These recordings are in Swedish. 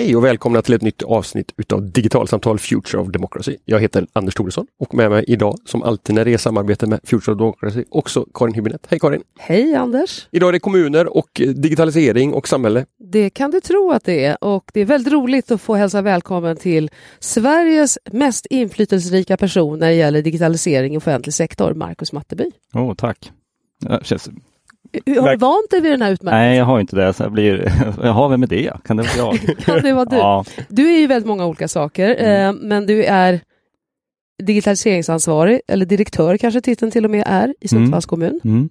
Hej och välkomna till ett nytt avsnitt utav Digitalsamtal Future of Democracy. Jag heter Anders Thoresson och med mig idag, som alltid när det är samarbete med Future of Democracy, också Karin Hübinette. Hej Karin! Hej Anders! Idag är det kommuner och digitalisering och samhälle. Det kan du tro att det är och det är väldigt roligt att få hälsa välkommen till Sveriges mest inflytelserika person när det gäller digitalisering i offentlig sektor, Marcus Matteby. Åh, oh, tack! Det känns har du vant dig vid den här utmärkelsen? Nej, jag har inte det. Så jag blir, jaha, vem är det? Kan det vara jag? kan det vara du? Ja. Du är ju väldigt många olika saker, mm. eh, men du är digitaliseringsansvarig, eller direktör kanske titeln till och med är, i Sundsvalls mm. kommun. Mm.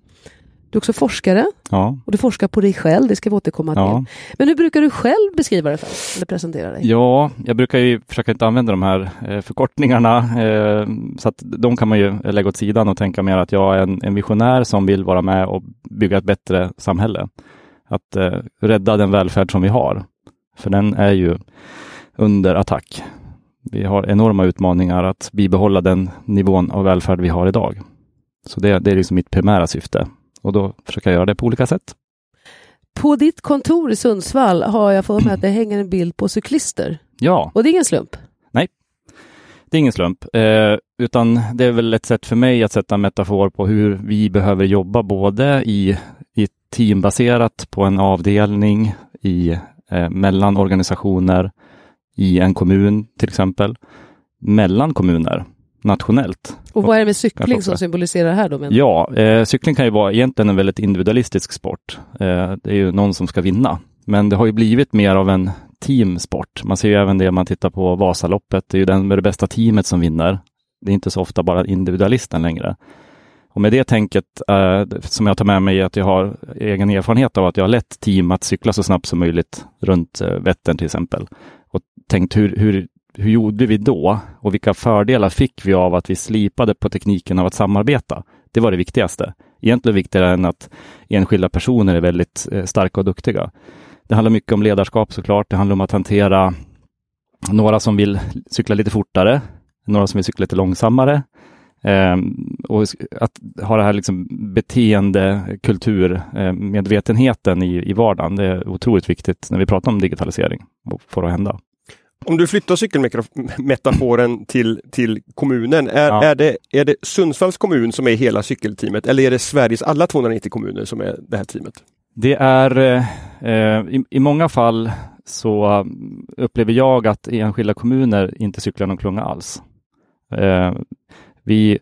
Du är också forskare ja. och du forskar på dig själv, det ska vi återkomma till. Ja. Men hur brukar du själv beskriva dig för, eller presentera dig? Ja, jag brukar ju försöka inte använda de här eh, förkortningarna, eh, så att de kan man ju lägga åt sidan och tänka mer att jag är en, en visionär som vill vara med och bygga ett bättre samhälle. Att eh, rädda den välfärd som vi har, för den är ju under attack. Vi har enorma utmaningar att bibehålla den nivån av välfärd vi har idag. Så det, det är liksom mitt primära syfte och då försöker jag göra det på olika sätt. På ditt kontor i Sundsvall har jag för mig att det hänger en bild på cyklister. Ja. Och det är ingen slump? Nej, det är ingen slump, eh, utan det är väl ett sätt för mig att sätta en metafor på hur vi behöver jobba både i, i teambaserat på en avdelning, i, eh, mellan organisationer, i en kommun till exempel, mellan kommuner nationellt. Och vad är det med cykling som symboliserar det här då? Ja, eh, cykling kan ju vara egentligen en väldigt individualistisk sport. Eh, det är ju någon som ska vinna. Men det har ju blivit mer av en teamsport. Man ser ju även det om man tittar på Vasaloppet. Det är ju den med det bästa teamet som vinner. Det är inte så ofta bara individualisten längre. Och med det tänket eh, som jag tar med mig att jag har egen erfarenhet av att jag har lett team att cykla så snabbt som möjligt runt eh, Vättern till exempel. Och tänkt hur, hur hur gjorde vi då? Och vilka fördelar fick vi av att vi slipade på tekniken av att samarbeta? Det var det viktigaste. Egentligen viktigare än att enskilda personer är väldigt eh, starka och duktiga. Det handlar mycket om ledarskap såklart. Det handlar om att hantera några som vill cykla lite fortare, några som vill cykla lite långsammare. Eh, och att ha det här liksom beteende, kultur, eh, medvetenheten i, i vardagen, det är otroligt viktigt när vi pratar om digitalisering och får det att hända. Om du flyttar cykelmetaforen till, till kommunen, är, ja. är, det, är det Sundsvalls kommun som är hela cykelteamet eller är det Sveriges alla 290 kommuner som är det här teamet? Det är eh, i, i, många fall så upplever jag att enskilda kommuner inte cyklar någon klunga alls. Eh, vi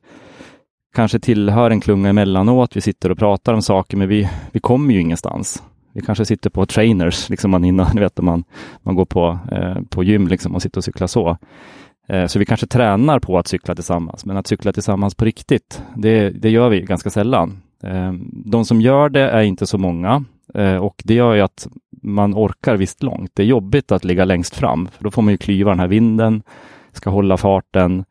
kanske tillhör en klunga emellanåt, vi sitter och pratar om saker, men vi, vi kommer ju ingenstans. Vi kanske sitter på trainers, liksom man innan, ni vet, man, man går på, eh, på gym liksom och sitter och cyklar så. Eh, så vi kanske tränar på att cykla tillsammans, men att cykla tillsammans på riktigt, det, det gör vi ganska sällan. Eh, de som gör det är inte så många eh, och det gör ju att man orkar visst långt. Det är jobbigt att ligga längst fram, för då får man ju klyva den här vinden, ska hålla farten.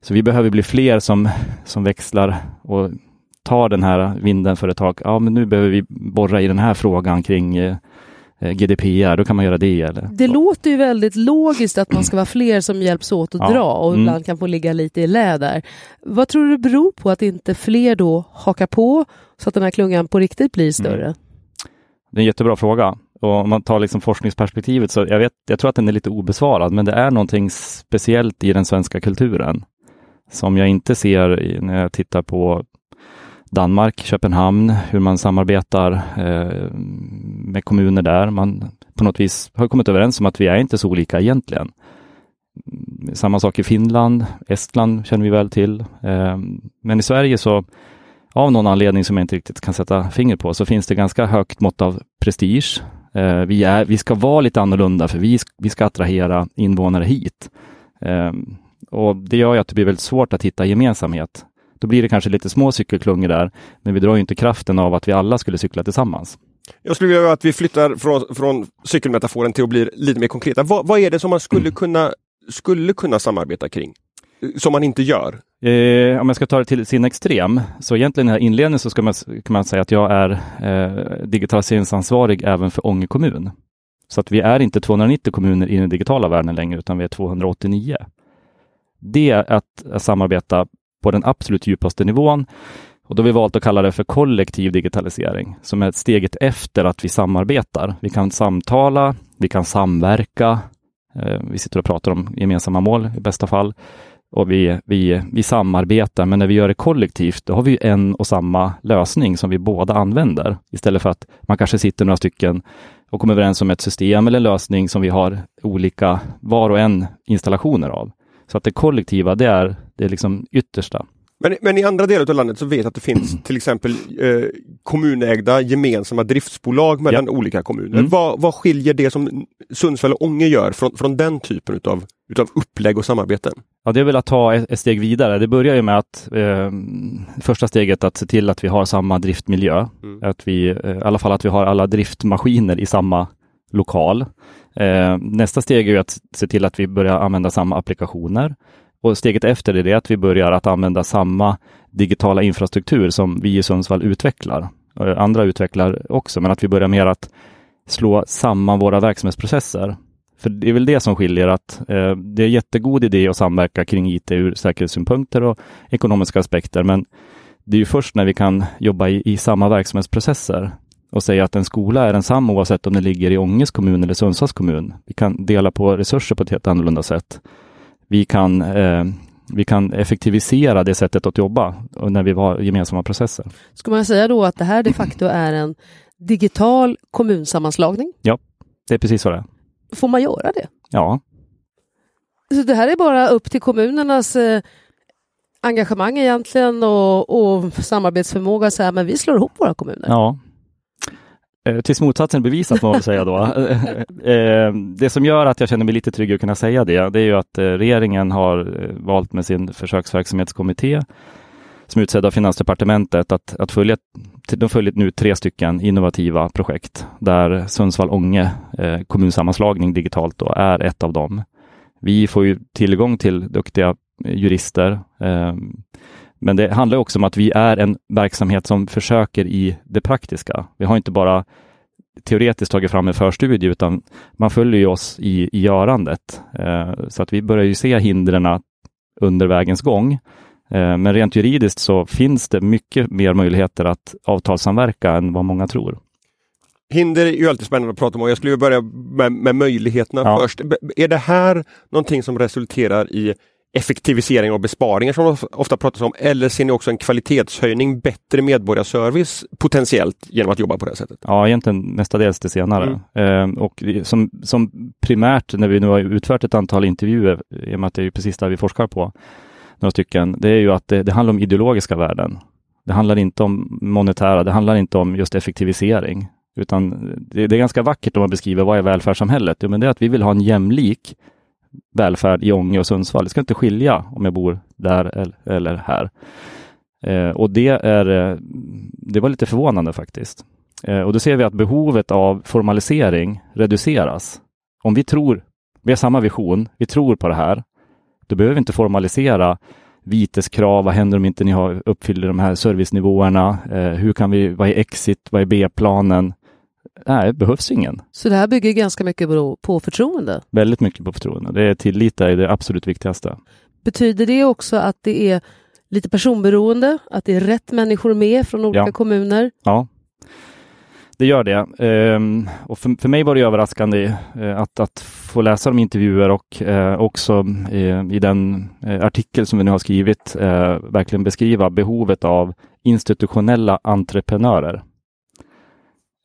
Så vi behöver bli fler som, som växlar och tar den här vinden för ett tag. Ja, men nu behöver vi borra i den här frågan kring eh, eh GDPR, då kan man göra det. Eller? Det låter ju väldigt logiskt att man ska vara fler som hjälps åt att ja. dra och mm. ibland kan få ligga lite i läder. Vad tror du det beror på att inte fler då hakar på så att den här klungan på riktigt blir större? Mm. Det är en jättebra fråga. Och om man tar liksom forskningsperspektivet så jag, vet, jag tror att den är lite obesvarad, men det är någonting speciellt i den svenska kulturen som jag inte ser när jag tittar på Danmark, Köpenhamn, hur man samarbetar eh, med kommuner där. Man på något vis har kommit överens om att vi är inte så olika egentligen. Samma sak i Finland, Estland känner vi väl till. Eh, men i Sverige så av någon anledning som jag inte riktigt kan sätta finger på så finns det ganska högt mått av prestige. Eh, vi, är, vi ska vara lite annorlunda för vi, vi ska attrahera invånare hit. Eh, och Det gör ju att det blir väldigt svårt att hitta gemensamhet då blir det kanske lite små cykelklungor där, men vi drar ju inte kraften av att vi alla skulle cykla tillsammans. Jag skulle vilja att vi flyttar från, från cykelmetaforen till att bli lite mer konkreta. Vad, vad är det som man skulle kunna, skulle kunna samarbeta kring? Som man inte gör? Eh, om jag ska ta det till sin extrem, så egentligen i den här inledningen så ska man, kan man säga att jag är eh, digitaliseringsansvarig även för Ånge kommun. Så att vi är inte 290 kommuner i den digitala världen längre, utan vi är 289. Det är att samarbeta på den absolut djupaste nivån. Och då har vi valt att kalla det för kollektiv digitalisering, som är steget efter att vi samarbetar. Vi kan samtala, vi kan samverka, eh, vi sitter och pratar om gemensamma mål i bästa fall och vi, vi, vi samarbetar, men när vi gör det kollektivt, då har vi en och samma lösning som vi båda använder. Istället för att man kanske sitter några stycken och kommer överens om ett system eller en lösning som vi har olika, var och en installationer av. Så att det kollektiva, det är det liksom yttersta. Men, men i andra delar av landet så vet jag att det finns till exempel eh, kommunägda gemensamma driftsbolag mellan ja. olika kommuner. Mm. Vad, vad skiljer det som Sundsvall och Ånge gör från, från den typen utav, utav upplägg och samarbeten? Ja, det är väl att ta ett, steg vidare. Det börjar ju med att eh, första steget att se till att vi har samma driftmiljö. Mm. Att vi, eh, I alla fall att vi har alla driftmaskiner i samma lokal. Eh, nästa steg är att se till att vi börjar använda samma applikationer. Och steget efter är det att vi börjar att använda samma digitala infrastruktur som vi i Sundsvall utvecklar. Eh, andra utvecklar också, men att vi börjar mer att slå samman våra verksamhetsprocesser. För det är väl det som skiljer att eh, det är jättegod idé att samverka kring IT ur säkerhetssynpunkter och ekonomiska aspekter, men det är ju först när vi kan jobba i, i samma verksamhetsprocesser och säga att en skola är densamma oavsett om den ligger i Ånges kommun eller Sundsvalls kommun. Vi kan dela på resurser på ett helt annorlunda sätt vi kan, eh, vi kan effektivisera det sättet att jobba när vi har gemensamma processer. Ska man säga då att det här de facto är en digital kommunsammanslagning? Ja, det är precis så det är. Får man göra det? Ja. Så det här är bara upp till kommunernas eh, engagemang egentligen och, och samarbetsförmåga, så här, men vi slår ihop våra kommuner? Ja, Eh, tills motsatsen bevisat får man väl säga då. Eh, eh, det som gör att jag känner mig lite trygg att kunna säga det, det är ju att regeringen har valt med sin försöksverksamhetskommitté som är utsedd av Finansdepartementet att, att följa, de följer nu tre stycken innovativa projekt där Sundsvall-Ånge eh, kommunsammanslagning digitalt då är ett av dem. Vi får ju tillgång till duktiga jurister eh, men det handlar också om att vi är en verksamhet som försöker i det praktiska. Vi har inte bara teoretiskt tagit fram en förstudie, utan man följer ju oss i, i görandet. Eh, så att vi börjar ju se hindren under vägens gång. Eh, men rent juridiskt så finns det mycket mer möjligheter att avtalssamverka än vad många tror. Hinder är ju alltid spännande att prata om och jag skulle börja med, med möjligheterna ja. först. Är det här någonting som resulterar i effektivisering och besparingar som ofta pratas om? Eller ser ni också en kvalitetshöjning, bättre medborgarservice potentiellt genom att jobba på det sättet? Ja, egentligen mestadels det senare. Mm. Eh, och som, som primärt när vi nu har utfört ett antal intervjuer, i och med att det är precis där vi forskar på, några stycken, det är ju att det, det handlar om ideologiska värden. Det handlar inte om monetära, det handlar inte om just effektivisering, utan det, det är ganska vackert om man beskriver vad är välfärdssamhället? Jo, men det är att vi vill ha en jämlik välfärd i Ånge och Sundsvall. Det ska inte skilja om jag bor där eller här. Eh, och det, är, eh, det var lite förvånande faktiskt. Eh, och då ser vi att behovet av formalisering reduceras. Om vi tror, vi har samma vision, vi tror på det här, då behöver vi inte formalisera viteskrav, vad händer om inte ni har uppfyller de här servicenivåerna? Eh, hur kan vi, vad är exit, vad är B-planen? Nej, det behövs ingen. Så det här bygger ganska mycket på förtroende? Väldigt mycket på förtroende. Det är tillit är det absolut viktigaste. Betyder det också att det är lite personberoende? Att det är rätt människor med från olika ja. kommuner? Ja, det gör det. Ehm, och för, för, mig var det överraskande eh, att, att få läsa de intervjuer och eh, också eh, i den eh, artikel som vi nu har skrivit eh, verkligen beskriva behovet av institutionella entreprenörer.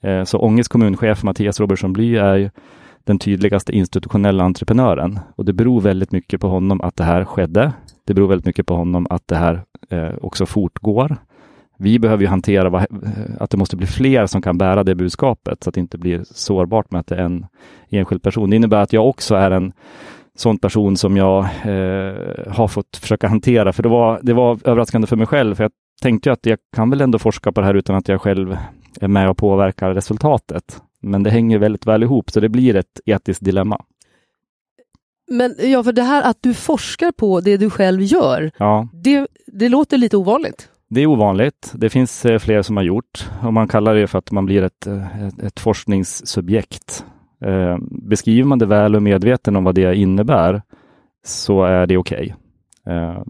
Eh, så Ånges kommunchef Mattias Robertsson Bly är den tydligaste institutionella entreprenören och det beror väldigt mycket på honom att det här skedde. Det beror väldigt mycket på honom att det här eh, också fortgår. Vi behöver ju hantera eh, att det måste bli fler som kan bära det budskapet så att det inte blir sårbart med att det är en enskild person. Det innebär att jag också är en sån person som jag eh, har fått försöka hantera, för det var, det var överraskande för mig själv, för jag tänkte att jag kan väl ändå forska på det här utan att jag själv är med och påverkar resultatet. Men det hänger väldigt väl ihop, så det blir ett etiskt dilemma. Men ja, för det här att du forskar på det du själv gör, ja. det, det låter lite ovanligt. Det är ovanligt. Det finns eh, fler som har gjort och man kallar det för att man blir ett, eh, ett, ett forskningssubjekt. Eh, beskriver man det väl och medveten om vad det innebär så är det okej. Okay. Eh,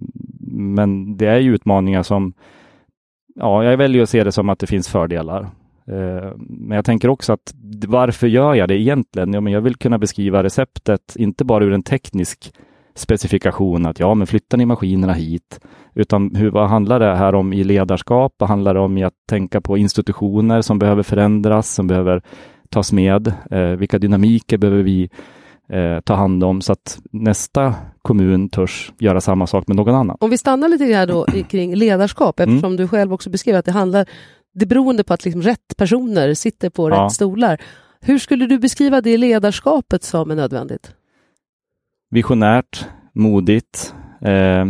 men det är ju utmaningar som ja, jag väljer att se det som att det finns fördelar. Eh, men jag tänker också att varför gör jag det egentligen? Ja, men jag vill kunna beskriva receptet, inte bara ur en teknisk specifikation att ja, men flyttar ni maskinerna hit? Utan hur, vad handlar det här om i ledarskap? Vad handlar det om i att tänka på institutioner som behöver förändras, som behöver tas med? Eh, vilka dynamiker behöver vi eh, ta hand om så att nästa kommun törs göra samma sak med någon annan? Om vi stannar lite grann då kring ledarskap, mm. eftersom mm. du själv också beskrev att det handlar, det är beroende på att liksom rätt personer sitter på ja. rätt stolar. Hur skulle du beskriva det ledarskapet som är nödvändigt? visionärt, modigt, eh,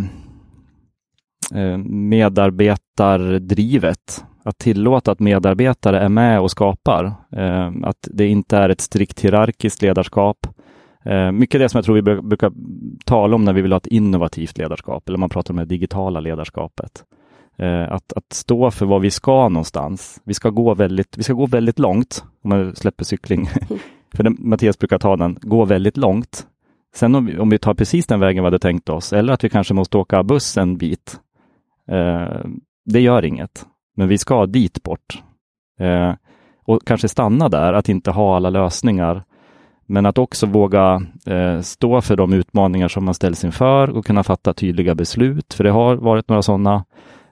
eh, medarbetardrivet. Att tillåta att medarbetare är med och skapar. Eh, att det inte är ett strikt hierarkiskt ledarskap. Eh, mycket det som jag tror vi brukar tala om när vi vill ha ett innovativt ledarskap, eller man pratar om det digitala ledarskapet. Eh, att, att stå för vad vi ska någonstans. Vi ska gå väldigt, vi ska gå väldigt långt, om man släpper cykling. för den, Mattias brukar ta den, gå väldigt långt. Sen om vi, om vi tar precis den vägen vi hade tänkt oss, eller att vi kanske måste åka buss en bit, eh, det gör inget. Men vi ska dit bort. Eh, och kanske stanna där, att inte ha alla lösningar. Men att också våga eh, stå för de utmaningar som man ställs inför och kunna fatta tydliga beslut. För det har varit några sådana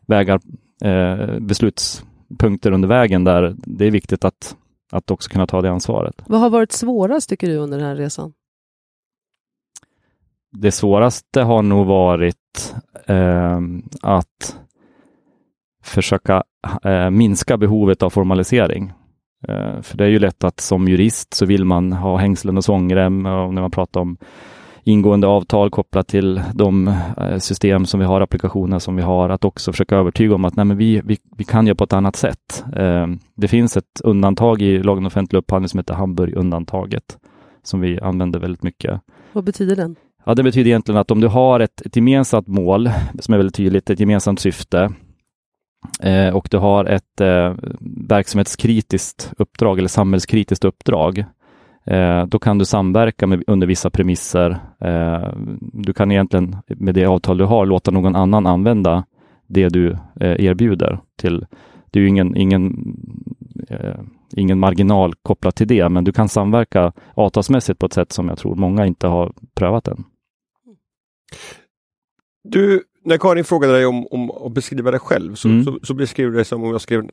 vägar, eh, beslutspunkter under vägen där det är viktigt att, att också kunna ta det ansvaret. Vad har varit svårast tycker du under den här resan? det svåraste har nog varit eh, att försöka eh, minska behovet av formalisering. Eh, för det är ju lätt att som jurist så vill man ha hängslen och svångrem och när man pratar om ingående avtal kopplat till de eh, system som vi har, applikationer som vi har, att också försöka övertyga om att nej, men vi, vi, vi kan göra på ett annat sätt. Eh, det finns ett undantag i lagen om offentlig upphandling som heter Hamburgundantaget som vi använder väldigt mycket. Vad betyder den? Ja, det betyder egentligen att om du har ett, ett gemensamt mål som är väldigt tydligt, ett gemensamt syfte eh, och du har ett eh, verksamhetskritiskt uppdrag eller samhällskritiskt uppdrag, eh, då kan du samverka med, under vissa premisser. Eh, du kan egentligen med det avtal du har låta någon annan använda det du eh, erbjuder. Till, det är ju ingen, ingen eh, ingen marginal kopplat till det, men du kan samverka avtalsmässigt på ett sätt som jag tror många inte har prövat än. Du, när Karin frågade dig om, om att beskriva dig själv så, mm. så, så beskriver du dig som, om jag skrev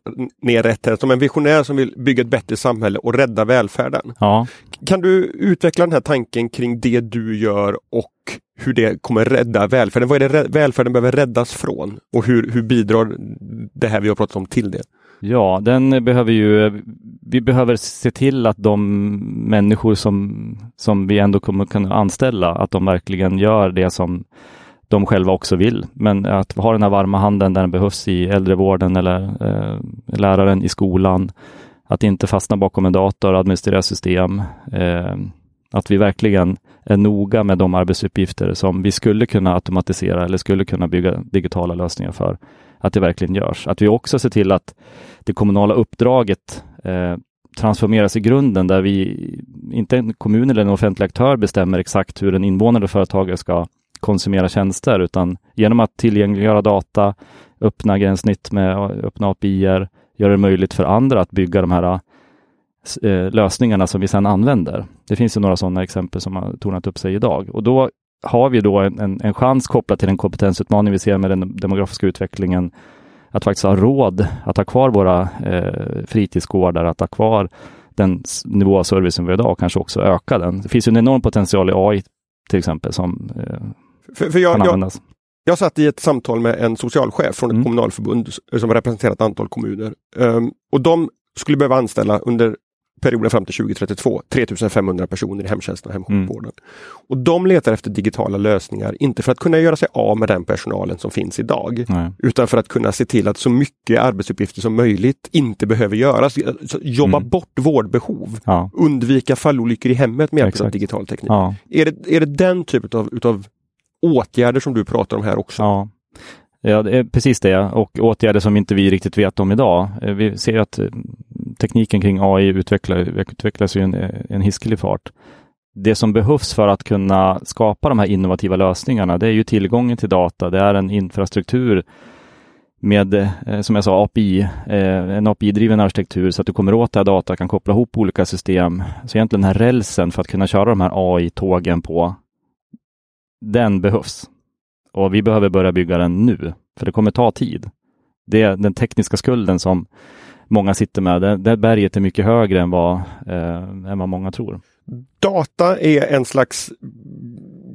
ner rätt här, som en visionär som vill bygga ett bättre samhälle och rädda välfärden. Ja. Kan du utveckla den här tanken kring det du gör och hur det kommer rädda välfärden? Vad är det välfärden behöver räddas från? Och hur, hur bidrar det här vi har pratat om till det? Ja, den behöver ju, vi behöver se till att de människor som, som vi ändå kommer kunna anställa, att de verkligen gör det som de själva också vill. Men att ha den här varma handen där den behövs i äldrevården eller eh, läraren i skolan. Att inte fastna bakom en dator och administrera system. Eh, att vi verkligen är noga med de arbetsuppgifter som vi skulle kunna automatisera eller skulle kunna bygga digitala lösningar för att det verkligen görs. Att vi också ser till att det kommunala uppdraget eh, transformeras i grunden där vi, inte en kommun eller en offentlig aktör bestämmer exakt hur en invånare och företagare ska konsumera tjänster, utan genom att tillgängliggöra data, öppna gränssnitt med öppna API-er, göra det möjligt för andra att bygga de här eh, eh, lösningarna som vi sedan använder. Det finns ju några sådana exempel som har tornat upp sig idag och då har vi då en, en, en chans kopplat till den kompetensutmaning vi ser med den demografiska utvecklingen att faktiskt ha råd att ha kvar våra eh, fritidsgårdar, att ha kvar den nivå av service som vi har idag och kanske också öka den. Det finns ju en enorm potential i AI till exempel som eh, för, för jag. Jag, jag satt i ett samtal med en socialchef från ett mm. kommunalförbund som representerar ett antal kommuner. Um, och de skulle behöva anställa under perioden fram till 2032, 3500 personer i hemtjänsten och hemsjukvården. Mm. Och de letar efter digitala lösningar, inte för att kunna göra sig av med den personalen som finns idag, Nej. utan för att kunna se till att så mycket arbetsuppgifter som möjligt inte behöver göras. Jobba mm. bort vårdbehov, ja. undvika fallolyckor i hemmet med hjälp av digital teknik. Ja. Är, det, är det den typen av utav åtgärder som du pratar om här också? Ja. Ja, det är precis det och åtgärder som inte vi riktigt vet om idag. Eh, vi ser att eh, tekniken kring AI utvecklar, utvecklas i en, eh, en hiskelig fart. Det som behövs för att kunna skapa de här innovativa lösningarna, det är ju tillgången till data. Det är en infrastruktur med, som jag sa, API, en API-driven arkitektur så att du kommer åt det här data, kan koppla ihop olika system. Så egentligen den här rälsen för att kunna köra de här AI-tågen på, den behövs. Och vi behöver börja bygga den nu, för det kommer ta tid. Det är den tekniska skulden som många sitter med. Det, det berget är mycket högre än vad, eh, än vad många tror. Data är en slags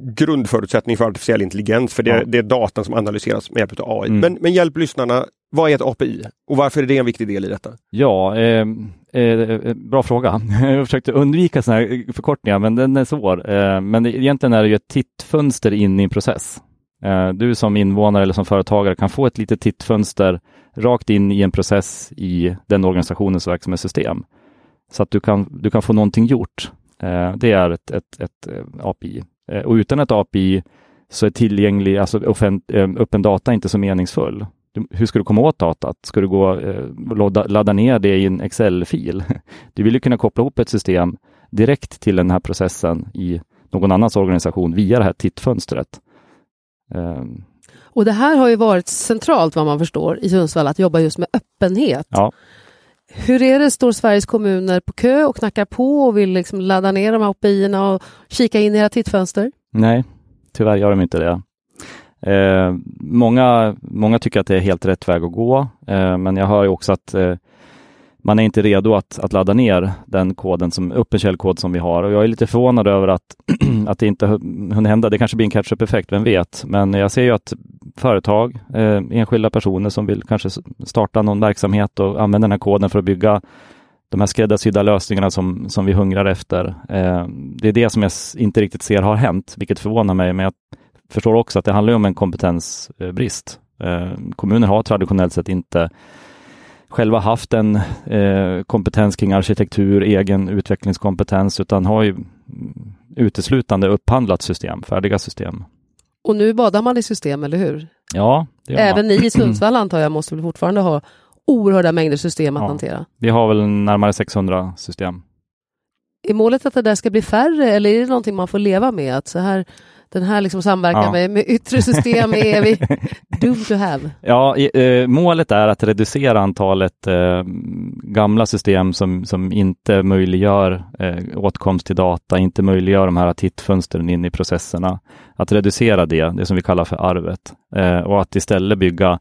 grundförutsättning för artificiell intelligens, för det, ja. det är datan som analyseras med hjälp av AI. Mm. Men, men hjälp lyssnarna, vad är ett API och varför är det en viktig del i detta? Ja, eh, Eh, eh, bra fråga. Jag försökte undvika sådana här förkortningar, men den är svår. Eh, men egentligen är det ju ett tittfönster in i en process. Eh, du som invånare eller som företagare kan få ett litet tittfönster rakt in i en process i den organisationens verksamhetssystem. Så att du kan, du kan få någonting gjort. Eh, det är ett, ett, ett eh, API. Eh, och utan ett API så är tillgänglig, alltså eh, öppen data inte så meningsfull. Du, hur ska du komma åt datat? Ska du gå ladda, ladda ner det i en Excel-fil? Du vill ju kunna koppla ihop ett system direkt till den här processen i någon annans organisation via det här tittfönstret. Um. Och det här har ju varit centralt vad man förstår i Sundsvall att jobba just med öppenhet. Ja. Hur är det, står Sveriges kommuner på kö och knackar på och vill liksom ladda ner de här api och kika in i era tittfönster? Nej, tyvärr gör de inte det. Eh, många, många tycker att det är helt rätt väg att gå, eh, men jag hör ju också att eh, man är inte redo att, att ladda ner den koden, som öppen källkod som vi har. Och jag är lite förvånad över att, att det inte hunnit hända. Det kanske blir en catch-up-effekt, vem vet? Men jag ser ju att företag, eh, enskilda personer som vill kanske starta någon verksamhet och använda den här koden för att bygga de här skräddarsydda lösningarna som, som vi hungrar efter. Eh, det är det som jag inte riktigt ser har hänt, vilket förvånar mig. Men jag förstår också att det handlar om en kompetensbrist. Eh, kommuner har traditionellt sett inte själva haft en eh, kompetens kring arkitektur, egen utvecklingskompetens, utan har ju uteslutande upphandlat system, färdiga system. Och nu badar man i system, eller hur? Ja, det Även ni i Sundsvall antar jag måste väl fortfarande ha oerhörda mängder system att ja, hantera? Vi har väl närmare 600 system. Är målet att det där ska bli färre eller är det någonting man får leva med? Att så här den här liksom samverkan ja. med, med yttre system är vi doomed to have. Ja, eh, målet är att reducera antalet eh, gamla system som, som inte möjliggör eh, åtkomst till data, inte möjliggör de här tittfönstren in i processerna. Att reducera det, det som vi kallar för arvet eh, och att istället bygga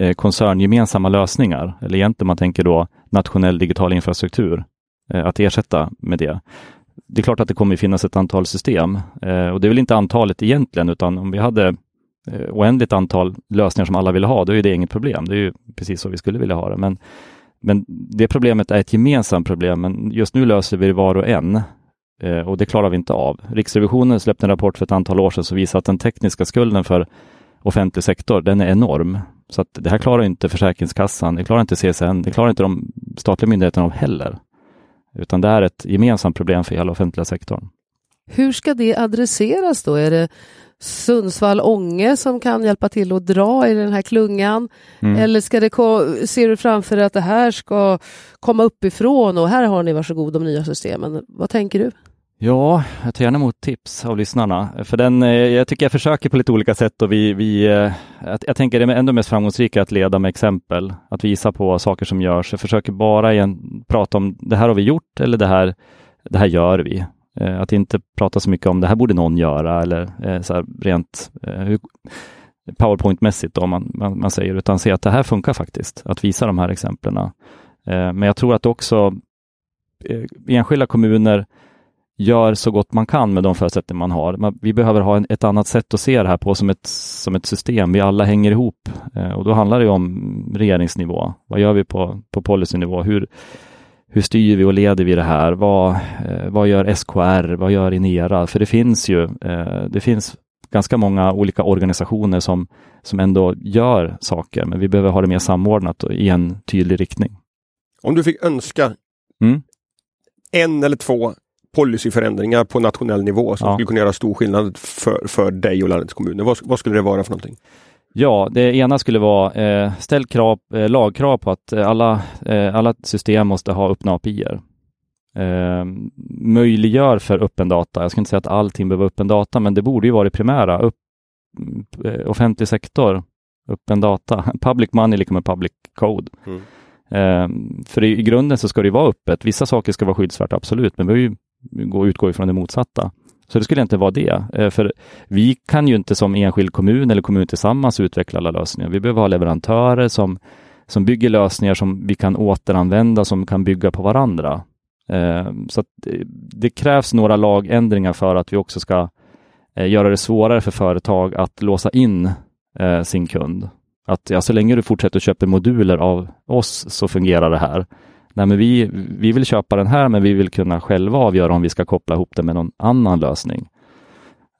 eh, koncerngemensamma lösningar, eller egentligen man tänker då nationell digital infrastruktur, eh, att ersätta med det det är klart att det kommer finnas ett antal system eh, och det är väl inte antalet egentligen, utan om vi hade eh, oändligt antal lösningar som alla vill ha, då är det inget problem. Det är ju precis så vi skulle vilja ha det. Men, men det problemet är ett gemensamt problem, men just nu löser vi det var och en eh, och det klarar vi inte av. Riksrevisionen släppte en rapport för ett antal år sedan som visar att den tekniska skulden för offentlig sektor, den är enorm. Så att det här klarar inte Försäkringskassan, det klarar inte CSN, det klarar inte de statliga myndigheterna av heller. Utan det är ett gemensamt problem för hela offentliga sektorn. Hur ska det adresseras då? Är det Sundsvall-Ånge som kan hjälpa till att dra i den här klungan? Mm. Eller ska det, ser du framför dig att det här ska komma uppifrån och här har ni varsågod de nya systemen? Vad tänker du? Ja, jag tar gärna emot tips av lyssnarna. För den, eh, jag tycker jag försöker på lite olika sätt och vi, vi eh, jag tänker det är ändå mest framgångsrika att leda med exempel, att visa på saker som görs. Jag försöker bara igen prata om det här har vi gjort eller det här, det här gör vi. Eh, att inte prata så mycket om det här borde någon göra eller så rent powerpointmässigt om man, man, man, säger, utan se att det här funkar faktiskt, att visa de här exemplen. Men jag tror att också enskilda kommuner gör så gott man kan med de förutsättningar man har. Vi behöver ha en, ett annat sätt att se det här på som ett, som ett system. Vi alla hänger ihop eh, och då handlar det om regeringsnivå. Vad gör vi på, på policynivå? Hur, hur styr vi och leder vi det här? Vad, eh, vad gör SKR? Vad gör Inera? För det finns ju, eh, det finns ganska många olika organisationer som, som ändå gör saker, men vi behöver ha det mer samordnat och i en tydlig riktning. Om du fick önska mm. en eller två policyförändringar på nationell nivå som ja. skulle kunna göra stor skillnad för, för dig och landets kommuner. Vad, vad skulle det vara för någonting? Ja, det ena skulle vara eh, ställ krav, eh, lagkrav på att eh, alla, eh, alla system måste ha öppna API. Eh, möjliggör för öppen data. Jag ska inte säga att allting behöver öppen data, men det borde ju vara det primära. Upp, eh, offentlig sektor, öppen data. Public money lika med public code. Mm. Eh, för i, grunden så ska det vara öppet. Vissa saker ska vara skyddsvärt, absolut, men vi gå, utgå ifrån det motsatta. Så det skulle inte vara det. Eh, för vi kan ju inte som enskild kommun eller kommun tillsammans utveckla alla lösningar. Vi behöver ha leverantörer som, som bygger lösningar som vi kan återanvända, som kan bygga på varandra. Eh, så det, eh, det, krävs några lagändringar för att vi också ska göra det svårare för företag att låsa in sin kund. Att ja, så länge du fortsätter köpa moduler av oss så fungerar det här. Nej, men vi, vi vill köpa den här, men vi vill kunna själva avgöra om vi ska koppla ihop det med någon annan lösning.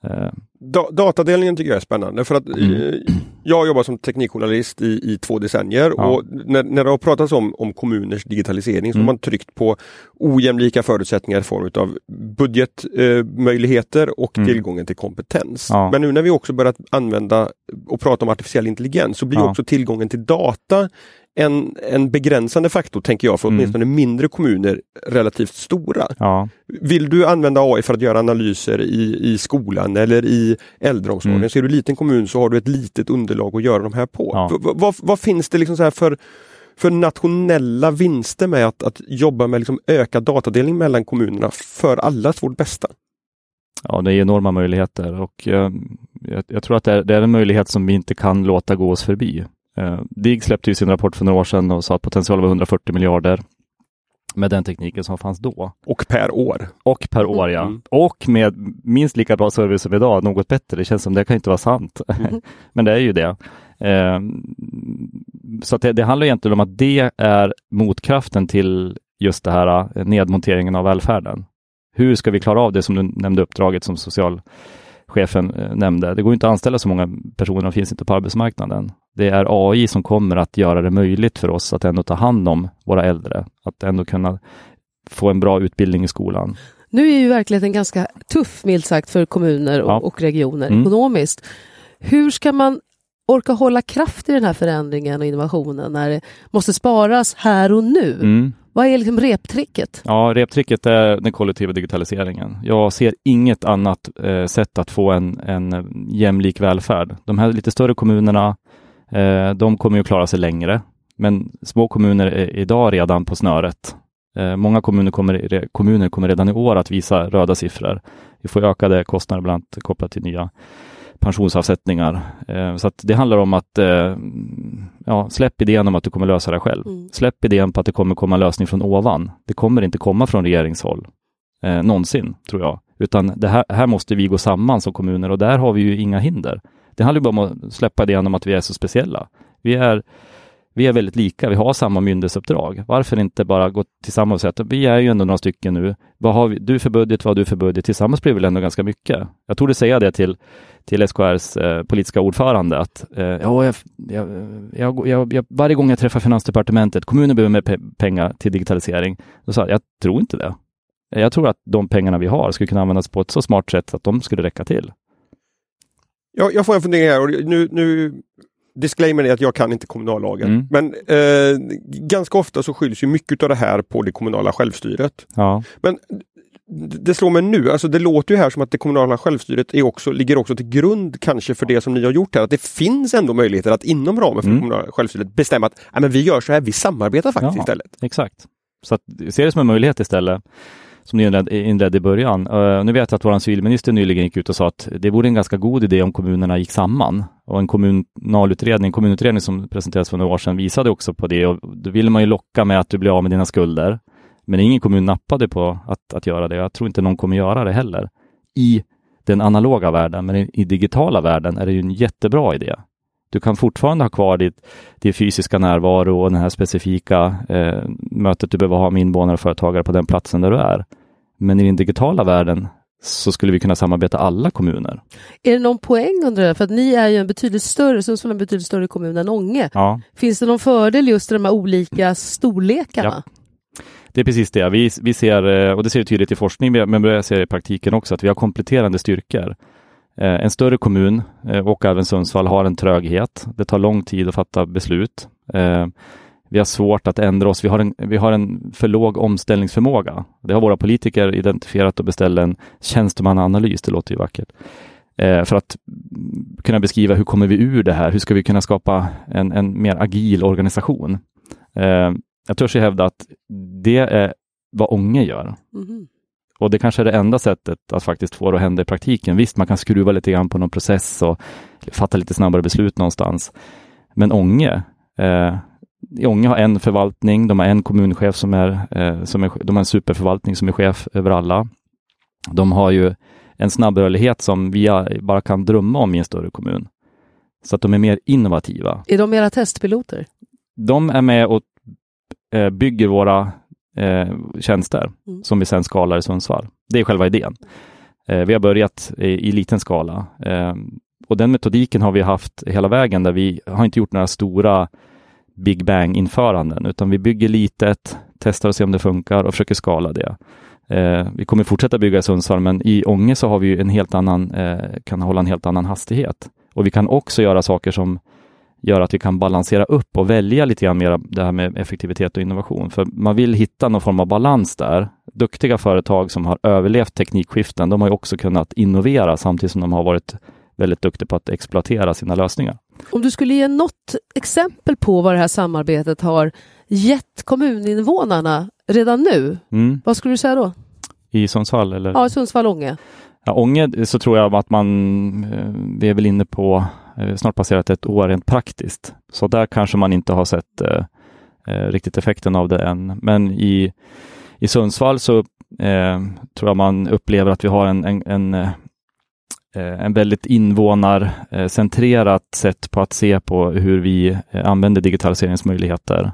Eh. Da datadelningen tycker jag är spännande för att mm. eh, jag har jobbat som teknikjournalist i, i två decennier ja. och när, när det har pratats om, om kommuners digitalisering så mm. har man tryckt på ojämlika förutsättningar i form av budgetmöjligheter eh, och mm. tillgången till kompetens. Ja. Men nu när vi också börjat använda och prata om artificiell intelligens så blir ja. också tillgången till data en, en begränsande faktor, tänker jag, för mm. åtminstone mindre kommuner relativt stora. Ja. Vill du använda AI för att göra analyser i, i skolan eller i äldreomsorgen, mm. så är du liten kommun så har du ett litet underlag att göra de här på. Ja. Vad, vad finns det liksom så för för nationella vinster med att, att jobba med liksom ökad datadelning mellan kommunerna för allas vårt bästa? Ja, det är enorma möjligheter och eh, jag, jag, tror att det är, det är, en möjlighet som vi inte kan låta gå oss förbi. Eh, DIG släppte ju sin rapport för några år sedan och sa att potentialen var 140 miljarder med den tekniken som fanns då. Och per år. Och per år, ja. Mm. Och med minst lika bra service som idag, något bättre. Det känns som det kan inte vara sant. Mm. Men det är ju det. Eh, så det, det, handlar egentligen om att det är motkraften till just det här eh, nedmonteringen av välfärden. Hur ska vi klara av det som du nämnde uppdraget som socialchefen eh, nämnde? Det går inte att anställa så många personer, de finns inte på arbetsmarknaden det är AI som kommer att göra det möjligt för oss att ändå ta hand om våra äldre, att ändå kunna få en bra utbildning i skolan. Nu är ju verkligheten ganska tuff, milt sagt, för kommuner och, ja. och regioner mm. ekonomiskt. Hur ska man orka hålla kraft i den här förändringen och innovationen när det måste sparas här och nu? Mm. Vad är liksom reptricket? Ja, reptricket är den kollektiva digitaliseringen. Jag ser inget annat eh, sätt att få en, en jämlik välfärd. De här lite större kommunerna de kommer ju klara sig längre, men små kommuner är idag redan på snöret. Eh, många kommuner kommer, kommuner kommer redan i år att visa röda siffror. Vi får ökade kostnader bland annat kopplat till nya pensionsavsättningar. Eh, så det handlar om att ja, släpp idén om att du kommer lösa det själv. Mm. Släpp idén på att det kommer komma lösning från ovan. Det kommer inte komma från regeringshåll eh, någonsin, tror jag. Utan det här, här måste vi gå samman som kommuner och där har vi ju inga hinder. Det handlar bara om att släppa idén om att vi är så speciella. Vi är, vi är väldigt lika, vi har samma myndighetsuppdrag. Varför inte bara gå tillsammans och säga att vi är ju ändå några stycken nu. Vad har vi, du för budget, vad har du för budget? Tillsammans blir vi väl ändå ganska mycket. Jag torde säga det till, till SKRs eh, politiska ordförande att eh, ja, jag, jag, jag, varje gång jag träffar Finansdepartementet, kommunen behöver mer pe pengar till digitalisering. Då sa jag, jag tror inte det. Jag tror att de pengarna vi har skulle kunna användas på ett så smart sätt att de skulle räcka till. Jag, jag får en fundering här och nu, nu Disclaimer är att jag kan inte kommunallagen. Mm. Men eh, ganska ofta så skylls ju mycket av det här på det kommunala självstyret. Ja. Men det slår mig nu, alltså det låter ju här som att det kommunala självstyret är också, ligger också till grund kanske för det som ni har gjort här. Att det finns ändå möjligheter att inom ramen för mm. det kommunala självstyret bestämma att men vi gör så här, vi samarbetar faktiskt ja, istället. Exakt. Så att, se det som en möjlighet istället som ni inledde i början. Uh, nu vet jag att vår civilminister nyligen gick ut och sa att det vore en ganska god idé om kommunerna gick samman. Och en kommunalutredning, kommunutredning som presenterades för några år sedan visade också på det. Och då vill man ju locka med att du blir av med dina skulder. Men ingen kommun nappade på att, att göra det. Jag tror inte någon kommer göra det heller. I den analoga världen, men i, i digitala världen är det ju en jättebra idé. Du kan fortfarande ha kvar ditt, din fysiska närvaro och det här specifika eh, mötet du behöver ha med invånare och företagare på den platsen där du är. Men i den digitala världen så skulle vi kunna samarbeta alla kommuner. Är det någon poäng under det? För att ni är ju en betydligt större, Sundsvall är en betydligt större kommun än Ånge. Ja. Finns det någon fördel just i de här olika storlekarna? Ja. Det är precis det. Vi, vi ser, eh, och det ser vi tydligt i forskning, men vi ser i praktiken också, att vi har kompletterande styrkor. Eh, en större kommun eh, och även Sundsvall har en tröghet. Det tar lång tid att fatta beslut. Eh, vi har svårt att ändra oss. Vi har en, vi har en för låg omställningsförmåga. Det har våra politiker identifierat och beställt en tjänstemannaanalys. Det låter ju vackert. för att kunna beskriva hur kommer vi ur det här? Hur ska vi kunna skapa en, en mer agil organisation? Jag törs hävda att det är vad Ånge gör. Mm. Och det kanske är det enda sättet att faktiskt få det att hända i praktiken. Visst, man kan skruva lite grann på någon process och fatta lite snabbare beslut någonstans. Men Ånge, eh, Ånge har en förvaltning, de har en kommunchef som är, eh, som är, de har en superförvaltning som är chef över alla. De har ju en snabbrörlighet som vi bara kan drömma om i en större kommun. Så att de är mer innovativa. Är de era testpiloter? De är med och eh, bygger våra eh, tjänster mm. som vi sedan skalar i Sundsvall. Det är själva idén. Eh, vi har börjat i, i liten skala eh, och den metodiken har vi haft hela vägen där vi har inte gjort några stora Big Bang-införanden, utan vi bygger litet, testar och ser om det funkar och försöker skala det. Eh, vi kommer fortsätta bygga i Sundsvall, men i Ånge så har vi en helt annan, eh, kan hålla en helt annan hastighet. Och vi kan också göra saker som gör att vi kan balansera upp och välja lite grann mer det här med effektivitet och innovation. För man vill hitta någon form av balans där. Duktiga företag som har överlevt teknikskiften, de har ju också kunnat innovera samtidigt som de har varit väldigt duktiga på att exploatera sina lösningar. Om du skulle ge något exempel på vad det här samarbetet har gett kommuninvånarna redan nu, mm. vad skulle du säga då? I Sundsvall? Eller? Ja, Sundsvall-Ånge. Ja, Ånge så tror jag att man, eh, vi är väl inne på Eh, snart passerat ett år rent praktiskt. Så där kanske man inte har sett eh, eh riktigt effekten av det än. Men i, i Sundsvall så eh, tror jag man upplever att vi har en, en, en Eh, eh en väldigt invånarcentrerat eh, sätt på att se på hur vi använder digitaliseringsmöjligheter.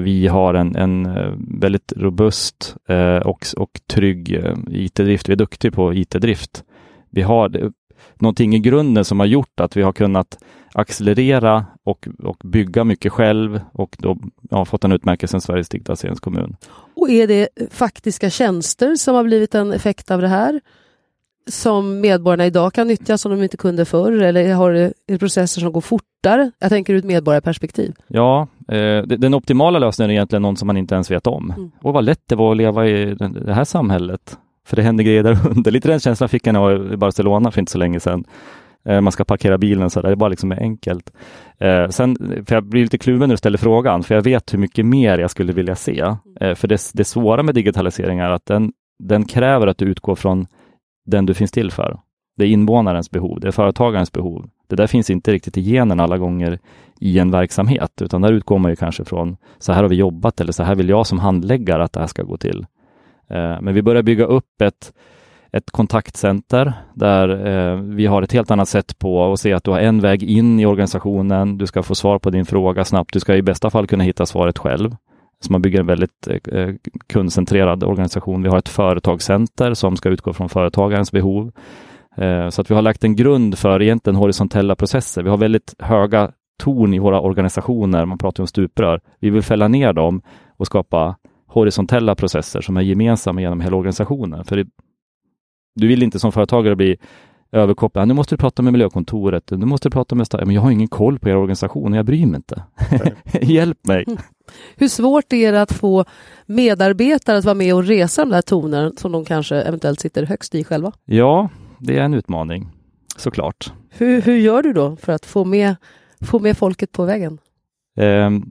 Vi har en, en väldigt robust och, och trygg IT-drift. Vi är duktiga på IT-drift. Vi har någonting i grunden som har gjort att vi har kunnat accelerera och, och bygga mycket själv och då ja, fått en utmärkelse Sveriges digitaliseringskommun. Och är det faktiska tjänster som har blivit en effekt av det här? som medborgarna idag kan nyttja som de inte kunde förr? Eller har det processer som går fortare? Jag tänker ur ett medborgarperspektiv. Ja, eh, den optimala lösningen är egentligen någon som man inte ens vet om. Mm. Och vad lätt det var att leva i det här samhället. För det händer grejer där under. Lite den känslan fick jag när jag var i Barcelona för inte så länge sedan. Eh, man ska parkera bilen så där. Det är bara liksom enkelt. Eh, sen, för jag blir lite kluven när du ställer frågan, för jag vet hur mycket mer jag skulle vilja se. Eh, för det, det svåra med digitalisering är att den, den kräver att du utgår från den du finns till för. Det är invånarens behov, det är företagarens behov. Det där finns inte riktigt i genen alla gånger i en verksamhet, utan där utgår man ju kanske från så här har vi jobbat eller så här vill jag som handläggare att det här ska gå till. Eh, men vi börjar bygga upp ett, ett kontaktcenter där eh, vi har ett helt annat sätt på att se att du har en väg in i organisationen. Du ska få svar på din fråga snabbt. Du ska i bästa fall kunna hitta svaret själv. Så man bygger en väldigt eh, eh kundcentrerad organisation. Vi har ett företagscenter som ska utgå från företagarens behov. Eh, så att vi har lagt en grund för egentligen horisontella processer. Vi har väldigt höga torn i våra organisationer. Man pratar om stuprör. Vi vill fälla ner dem och skapa horisontella processer som är gemensamma genom hela organisationen. För det, du vill inte som företagare bli överkopplad. Nu måste du prata med miljökontoret. Nu måste du prata med... Men jag har ingen koll på er organisation. Jag bryr mig inte. Hjälp mig. Hur svårt är det att få medarbetare att vara med och resa de där tonerna som de kanske eventuellt sitter högst i själva? Ja, det är en utmaning såklart. Hur, hur gör du då för att få med, få med folket på vägen? Um,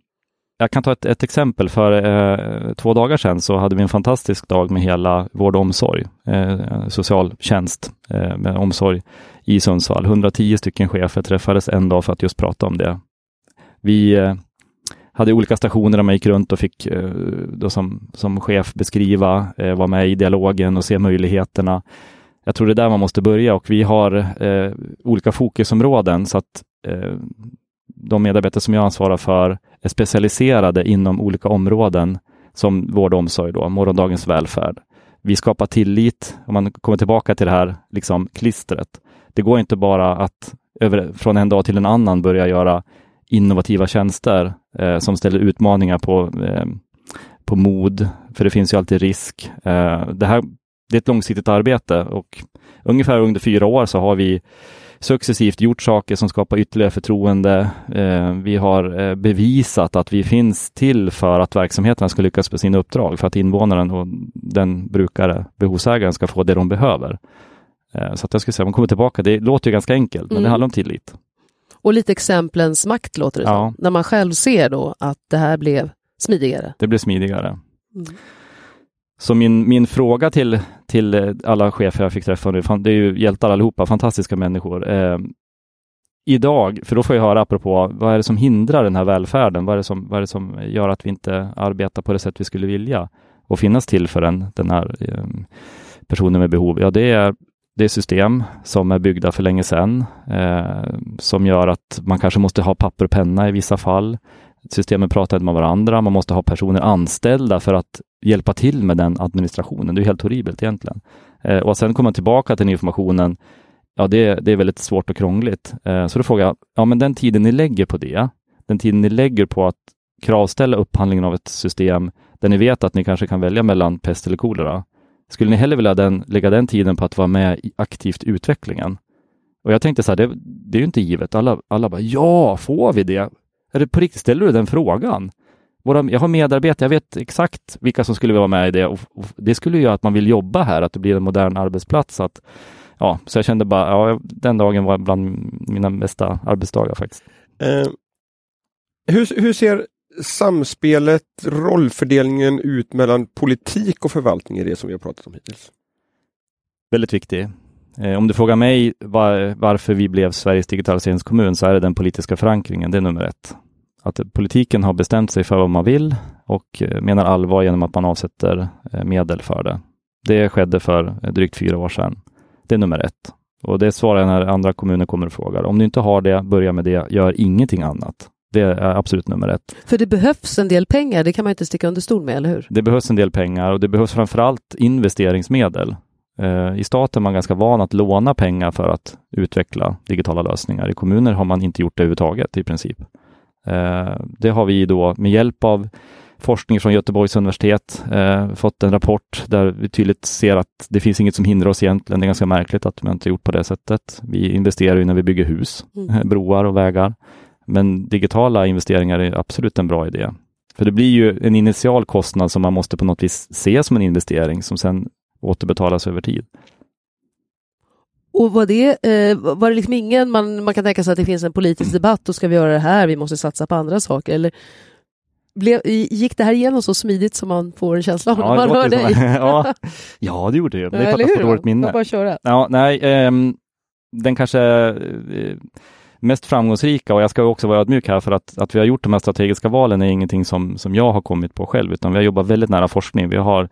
jag kan ta ett, ett exempel. För eh, två dagar sedan så hade vi en fantastisk dag med hela vård och omsorg, eh, socialtjänst eh, med omsorg i Sundsvall. 110 stycken chefer träffades en dag för att just prata om det. Vi eh, hade olika stationer där man gick runt och fick eh, då som, som chef beskriva, eh, vara med i dialogen och se möjligheterna. Jag tror det är där man måste börja och vi har eh, olika fokusområden så att eh, de medarbetare som jag ansvarar för specialiserade inom olika områden som vård och omsorg, då, morgondagens välfärd. Vi skapar tillit, om man kommer tillbaka till det här liksom, klistret. Det går inte bara att över, från en dag till en annan börja göra innovativa tjänster eh, som ställer utmaningar på, eh, på mod, för det finns ju alltid risk. Eh, det här det är ett långsiktigt arbete och ungefär under fyra år så har vi successivt gjort saker som skapar ytterligare förtroende. Eh, vi har eh, bevisat att vi finns till för att verksamheterna ska lyckas med sina uppdrag, för att invånaren och den brukare, behovsägaren, ska få det de behöver. Eh, så att jag skulle säga, man kommer tillbaka, det låter ju ganska enkelt, men mm. det handlar om tillit. Och lite exemplens makt låter det ja. som. När man själv ser då att det här blev smidigare. Det blev smidigare. Mm. Så min, min fråga till, till eh, alla chefer jag fick träffa nu, det är ju hjältar allihopa, fantastiska människor. Eh, idag, för då får jag höra apropå, vad är det som hindrar den här välfärden? Vad är det som, vad är det som gör att vi inte arbetar på det sätt vi skulle vilja och finnas till för den, den här eh, personen med behov? Ja, det är det är system som är byggda för länge sedan, eh, som gör att man kanske måste ha papper och penna i vissa fall. Systemen pratar inte med varandra, man måste ha personer anställda för att hjälpa till med den administrationen. Det är helt horribelt egentligen. Eh, och sen komma tillbaka till den informationen, ja det, det är väldigt svårt och krångligt. Eh, så då frågar jag, ja men den tiden ni lägger på det, den tiden ni lägger på att kravställa upphandlingen av ett system där ni vet att ni kanske kan välja mellan pest eller kolera, skulle ni hellre vilja den, lägga den tiden på att vara med i aktivt utvecklingen? Och jag tänkte så här, det, det är ju inte givet. Alla, alla bara, ja, får vi det? Är det på riktigt, ställer du den frågan? Våra, jag har medarbetare, jag vet exakt vilka som skulle vara med i det och, och det skulle göra att man vill jobba här, att det blir en modern arbetsplats. Att, ja, så jag kände bara, ja, den dagen var bland mina bästa arbetsdagar faktiskt. Eh, hur, hur ser samspelet, rollfördelningen ut mellan politik och förvaltning i det som vi har pratat om hittills? Väldigt viktig. Eh, om du frågar mig var, varför vi blev Sveriges digitaliseringskommun så är det den politiska förankringen, det är nummer ett. Att politiken har bestämt sig för vad man vill och eh, menar allvar genom att man avsätter eh, medel för det. Det skedde för drygt fyra år sedan. Det är nummer ett. Och det svarar jag när andra kommuner kommer och frågar. Om du inte har det, börja med det. Gör ingenting annat. Det är absolut nummer ett. För det behövs en del pengar, det kan man inte sticka under stol med, eller hur? Det behövs en del pengar och det behövs framförallt investeringsmedel. Eh, I staten är man ganska van att låna pengar för att utveckla digitala lösningar. I kommuner har man inte gjort det överhuvudtaget i princip. Eh, det har vi då med hjälp av forskning från Göteborgs universitet eh, fått en rapport där vi tydligt ser att det finns inget som hindrar oss egentligen. Det är ganska märkligt att man inte gjort på det sättet. Vi investerar ju när vi bygger hus, mm. broar och vägar. Men digitala investeringar är absolut en bra idé. För det blir ju en initial kostnad som man måste på något vis se som en investering som sen återbetalas över tid. Och var det, eh, var det liksom ingen, man, man kan tänka sig att det finns en politisk debatt, då ska vi göra det här, vi måste satsa på andra saker, eller blev, gick det här igenom så smidigt som man får en känsla av ja, när man hör dig? ja, ja, det gjorde det. Det är för att jag får dåligt minne. Bara köra. Ja, nej, eh, den kanske eh, mest framgångsrika och jag ska också vara ödmjuk här för att, att vi har gjort de här strategiska valen är ingenting som, som jag har kommit på själv, utan vi har jobbat väldigt nära forskning. Vi har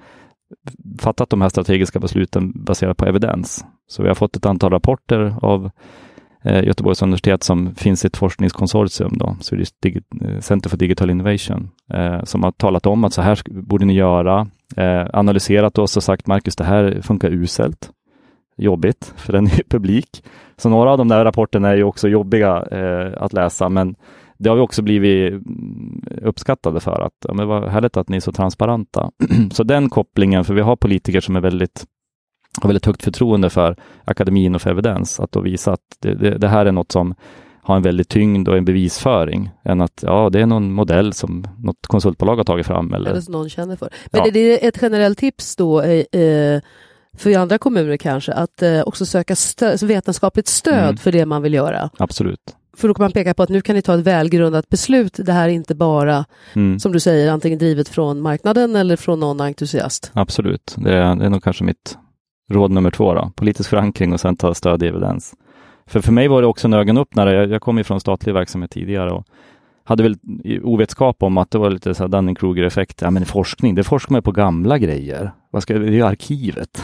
fattat de här strategiska besluten baserat på evidens. Så vi har fått ett antal rapporter av eh, Göteborgs universitet som finns i ett forskningskonsortium, då, Swedish Digi eh, Center for Digital Innovation, eh, som har talat om att så här borde ni göra, eh, analyserat oss och sagt Marcus, det här funkar uselt jobbigt för den är publik. Så några av de där rapporterna är ju också jobbiga eh, att läsa, men det har vi också blivit mm, uppskattade för att ja, men vad härligt att ni är så transparenta. så den kopplingen, för vi har politiker som är väldigt har väldigt högt förtroende för akademin och för evidens, att då visa att det, det, det här är något som har en väldigt tyngd och en bevisföring än att ja, det är någon modell som något konsultbolag har tagit fram. Eller, eller som någon känner för. Men ja. är det ett generellt tips då eh, för andra kommuner kanske, att eh, också söka stö vetenskapligt stöd mm. för det man vill göra. Absolut. För då kan man peka på att nu kan ni ta ett välgrundat beslut. Det här är inte bara, mm. som du säger, antingen drivet från marknaden eller från någon entusiast. Absolut, det är, det är nog kanske mitt råd nummer två. Då. Politisk förankring och sen ta stöd i evidens. För, för mig var det också en ögonöppnare. Jag, jag kom ju från statlig verksamhet tidigare och hade väl ovetskap om att det var lite så Dunning-Kruger-effekt. Ja, men forskning, det forskar man på gamla grejer. Vad ska, det är ju arkivet.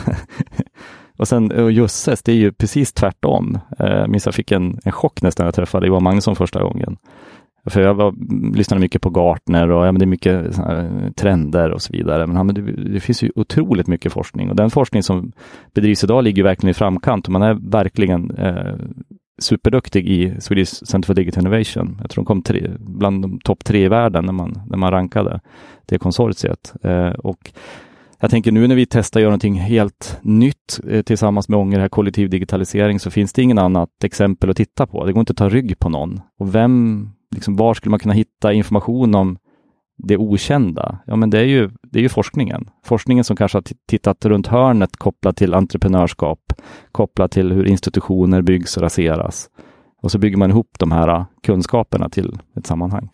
och sen och jösses, det är ju precis tvärtom. Jag minns jag fick en, en chock nästan när jag träffade Johan Magnusson första gången. För jag var, lyssnade mycket på Gartner och ja, men det är mycket trender och så vidare. Men, ja, men det, det, finns ju otroligt mycket forskning och den forskning som bedrivs idag ligger verkligen i framkant och man är verkligen eh, superduktig i Swedish Center for Digital Innovation. Jag tror de kom tre, bland de topp tre i världen när man, när man rankade det konsortiet. Eh, och jag tänker nu när vi testar att göra någonting helt nytt eh, tillsammans med Ånger, här kollektiv digitalisering, så finns det ingen annat exempel att titta på. Det går inte att ta rygg på någon. Och vem, liksom, var skulle man kunna hitta information om det okända, ja men det är ju, det är ju forskningen. Forskningen som kanske har tittat runt hörnet kopplat till entreprenörskap, kopplat till hur institutioner byggs och raseras. Och så bygger man ihop de här kunskaperna till ett sammanhang.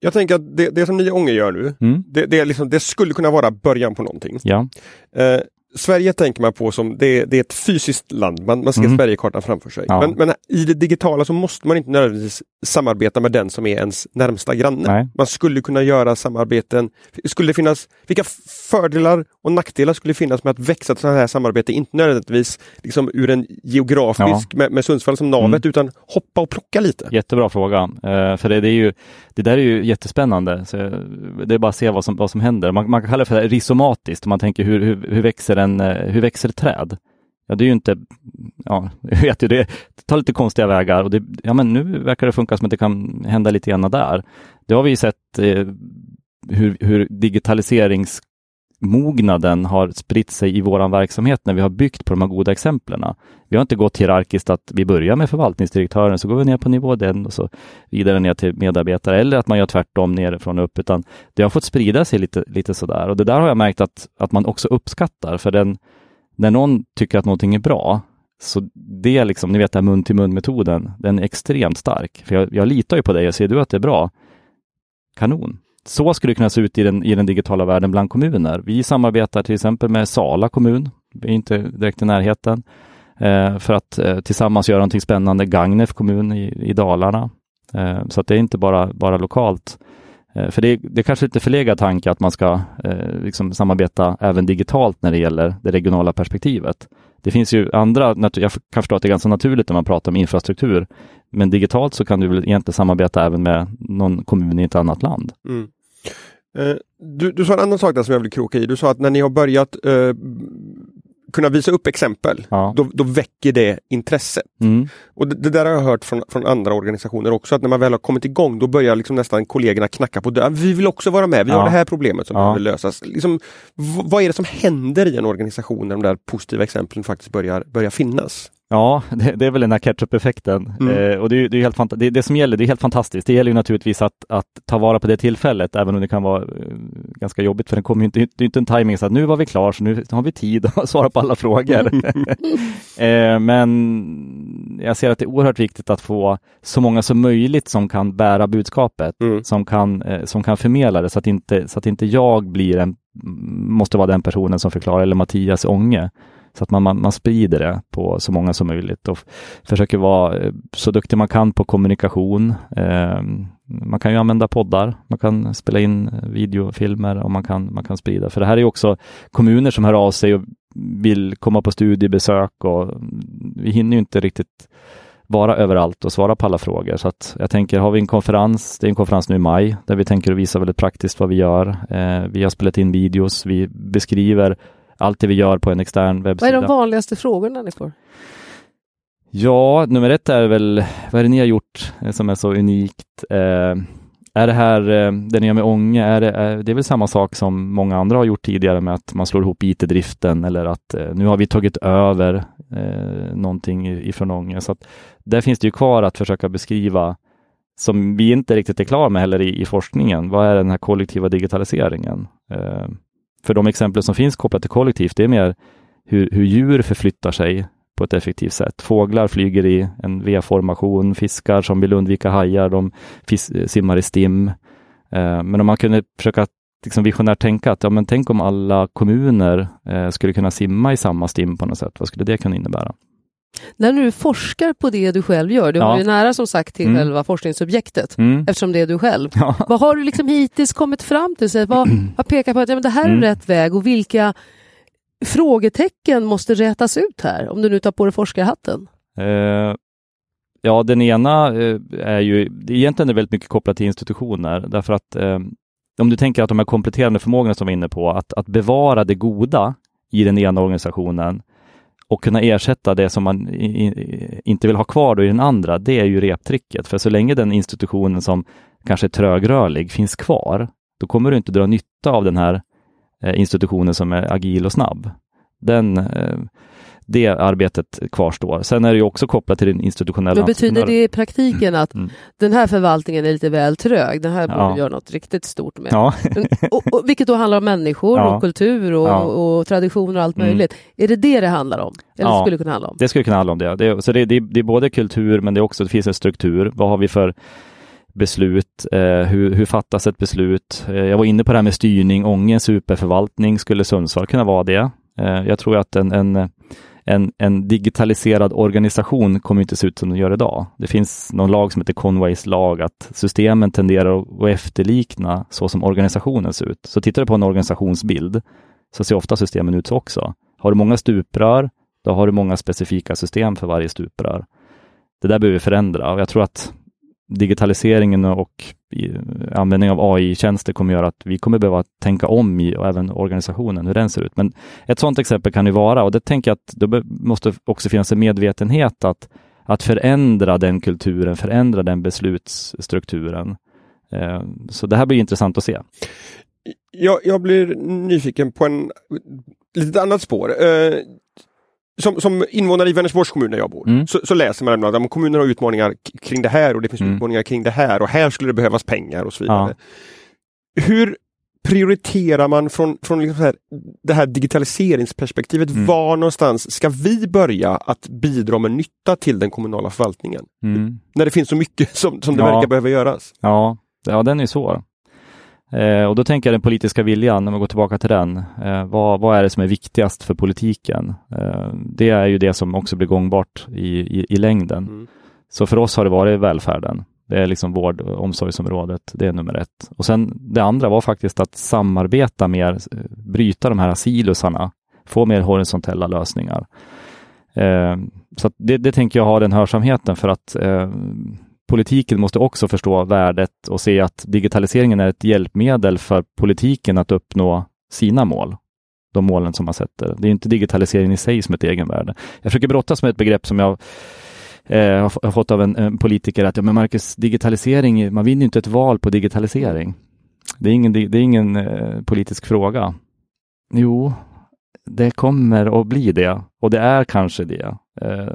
Jag tänker att det, det som ni Ånge gör nu, mm. det, det, liksom, det, skulle kunna vara början på någonting. Ja. Eh, Sverige tänker man på som det, det är ett fysiskt land, man, man ser mm. Sverigekartan framför sig. Ja. Men, men, i det digitala så måste man inte nödvändigtvis samarbeta med den som är ens närmsta granne. Nej. Man skulle kunna göra samarbeten. Skulle finnas, vilka fördelar och nackdelar skulle finnas med att växa ett sådant här samarbete? Inte nödvändigtvis liksom ur en geografisk ja. med, med Sundsvall som navet mm. utan hoppa och plocka lite. Jättebra fråga. Uh, för det, det, är ju, det där är ju jättespännande. Så det är bara att se vad som, vad som händer. Man, man kan kalla det för rizomatiskt. Man tänker hur, hur, hur växer en, eh, hur växer ett träd? Ja, det är ju inte, ja, jag vet ju det, det tar lite konstiga vägar och det, ja men nu verkar det funka som att det kan hända lite grann där. Det har vi ju sett eh, hur, hur mognaden har spritt sig i vår verksamhet när vi har byggt på de här goda exemplen. Vi har inte gått hierarkiskt att vi börjar med förvaltningsdirektören, så går vi ner på nivå den och så vidare ner till medarbetare eller att man gör tvärtom nerifrån och upp, utan det har fått sprida sig lite, lite sådär och det där har jag märkt att, att man också uppskattar, för den när någon tycker att någonting är bra, så det är liksom, ni vet den här mun till mun metoden, den är extremt stark. För jag, jag litar ju på dig, ser du att det är bra? Kanon. Så skulle det kunna se ut i den, i den digitala världen bland kommuner. Vi samarbetar till exempel med Sala kommun, vi är inte direkt i närheten, eh, för att eh, tillsammans göra någonting spännande. Gagnef kommun i, i Dalarna. Eh, så att det är inte bara, bara lokalt. Eh, för det, det är kanske lite förlegad tanke att man ska eh, liksom samarbeta även digitalt när det gäller det regionala perspektivet. Det finns ju andra, jag kan förstå att det är ganska naturligt när man pratar om infrastruktur, men digitalt så kan du väl egentligen samarbeta även med någon kommun i ett annat land. Mm. Eh, du, du sa en annan sak där som jag vill kroka i. Du sa att när ni har börjat eh, kunna visa upp exempel, ja. då, då väcker det intresset. Mm. Och det, det, där har jag hört från, från andra organisationer också, att när man väl har kommit igång då börjar liksom nästan kollegorna knacka på dörren. Vi vill också vara med, vi ja. har det här problemet som ja. behöver lösas. Liksom, vad är det som händer i en organisation när de där positiva exemplen faktiskt börjar, börjar finnas? Ja, det, det, är väl den här ketchup-effekten. Mm. Eh, och det, det, är helt det, det som gäller, det är helt fantastiskt. Det gäller ju naturligtvis att, att ta vara på det tillfället, även om det kan vara eh, ganska jobbigt, för den kommer inte, det är inte en timing så att nu var vi klar, så nu har vi tid att svara på alla frågor. eh, men jag ser att det är oerhört viktigt att få så många som möjligt som kan bära budskapet, mm. som, kan, eh, som kan förmedla det, så att inte, så att inte jag blir en, måste vara den personen som förklarar, eller Mattias Ånge, så att man, man, man sprider det på så många som möjligt och försöker vara eh, så duktig man kan på kommunikation. Eh, man kan ju använda poddar, man kan spela in eh, videofilmer och man kan, man kan sprida. För det här är också kommuner som hör av sig och vill komma på studiebesök och mm, vi hinner ju inte riktigt vara överallt och svara på alla frågor. Så att jag tänker, har vi en konferens, det är en konferens nu i maj, där vi tänker visa väldigt praktiskt vad vi gör. Eh, vi har spelat in videos, vi beskriver allt det vi gör på en extern webbsida. Vad är de vanligaste frågorna ni får? Ja, nummer ett är väl, vad är det ni har gjort som är så unikt? Eh, är det här, eh, det ni gör med Ånge, är det, är, det är väl samma sak som många andra har gjort tidigare med att man slår ihop IT-driften eller att eh, nu har vi tagit över eh, någonting ifrån Ånge. Så att där finns det ju kvar att försöka beskriva som vi inte riktigt är klara med heller i, i forskningen. Vad är den här kollektiva digitaliseringen? Eh, för de exempel som finns kopplat till kollektivt, det är mer hur, hur djur förflyttar sig på ett effektivt sätt. Fåglar flyger i en V-formation, fiskar som vill undvika hajar, de simmar i stim. Eh, men om man kunde försöka liksom visionärt tänka att ja, men tänk om alla kommuner eh, skulle kunna simma i samma stim på något sätt, vad skulle det kunna innebära? När du forskar på det du själv gör, du ja. har ju nära som sagt till mm. själva forskningsobjektet mm. eftersom det är du själv. Ja. Vad har du liksom hittills kommit fram till? Så vad, vad pekar på att ja, men det här är mm. rätt väg och vilka frågetecken måste rätas ut här om du nu tar på dig forskarhatten? Uh, ja, den ena uh, är ju egentligen är väldigt mycket kopplat till institutioner därför att uh, om du tänker att de här kompletterande förmågorna som vi är inne på, att, att bevara det goda i den ena organisationen och kunna ersätta det som man inte vill ha kvar då i den andra, det är ju reptricket. För så länge den institutionen som kanske är trögrörlig finns kvar, då kommer du inte dra nytta av den här eh, institutionen som är agil och snabb. Den, eh, det arbetet kvarstår. Sen är det ju också kopplat till den institutionella... Men betyder det i praktiken att mm. den här förvaltningen är lite väl trög? Den här borde ja. göra något riktigt stort med. Ja. och, och, vilket då handlar om människor ja. och kultur och, ja. och, traditioner och allt mm. möjligt. Är det det det handlar om? Eller ja, skulle kunna handla om? Det skulle kunna handla om det. det så det, det, det är både kultur men det, är också, det finns en struktur. Vad har vi för beslut, eh, hur, hur fattas ett beslut? Eh, jag var inne på det här med styrning, Ånge superförvaltning, skulle Sundsvall kunna vara det? Eh, jag tror att en, en, en, en, digitaliserad organisation kommer inte se ut som den gör idag. Det finns någon lag som heter Conways lag, att systemen tenderar att efterlikna så som organisationen ser ut. Så tittar du på en organisationsbild så ser ofta systemen ut så också. Har du många stuprör, då har du många specifika system för varje stuprör. Det där behöver vi förändra och jag tror att digitaliseringen och användning av AI-tjänster kommer göra att vi kommer behöva tänka om i och även organisationen, hur den ser ut. Men ett sådant exempel kan det vara och det tänker jag att det måste också finnas en medvetenhet att, att förändra den kulturen, förändra den beslutsstrukturen. Eh, så det här blir intressant att se. Jag, jag blir nyfiken på en litet annat spår. Eh, som, som invånare i Vänersborgs kommun där jag bor, mm. så, så, läser man att kommunen har utmaningar kring det här och det finns mm. utmaningar kring det här och här skulle det behövas pengar och så vidare. Ja. Hur prioriterar man från, från liksom här, det här digitaliseringsperspektivet? Mm. Var någonstans ska vi börja att bidra med nytta till den kommunala förvaltningen? Mm. När det finns så mycket som, som det ja. verkar behöva göras. Ja, ja den är svår. Eh, och då tänker jag den politiska viljan, när man går tillbaka till den. Eh, vad, vad är det som är viktigast för politiken? Eh, det är ju det som också blir gångbart i, i, i längden. Mm. Så för oss har det varit välfärden. Det är liksom vård och omsorgsområdet, det är nummer ett. Och sen det andra var faktiskt att samarbeta mer, eh, bryta de här silosarna, få mer horisontella lösningar. Eh, så det, det tänker jag ha den hörsamheten för att eh, politiken måste också förstå värdet och se att digitaliseringen är ett hjälpmedel för politiken att uppnå sina mål. De målen som man sätter. Det är inte digitaliseringen i sig som ett egenvärde. Jag försöker brottas med ett begrepp som jag eh, har fått av en, en, politiker att ja, men Marcus, digitalisering, man vinner inte ett val på digitalisering. Det är ingen, det är ingen eh, politisk fråga. Jo, det kommer att bli det och det är kanske det. Uh,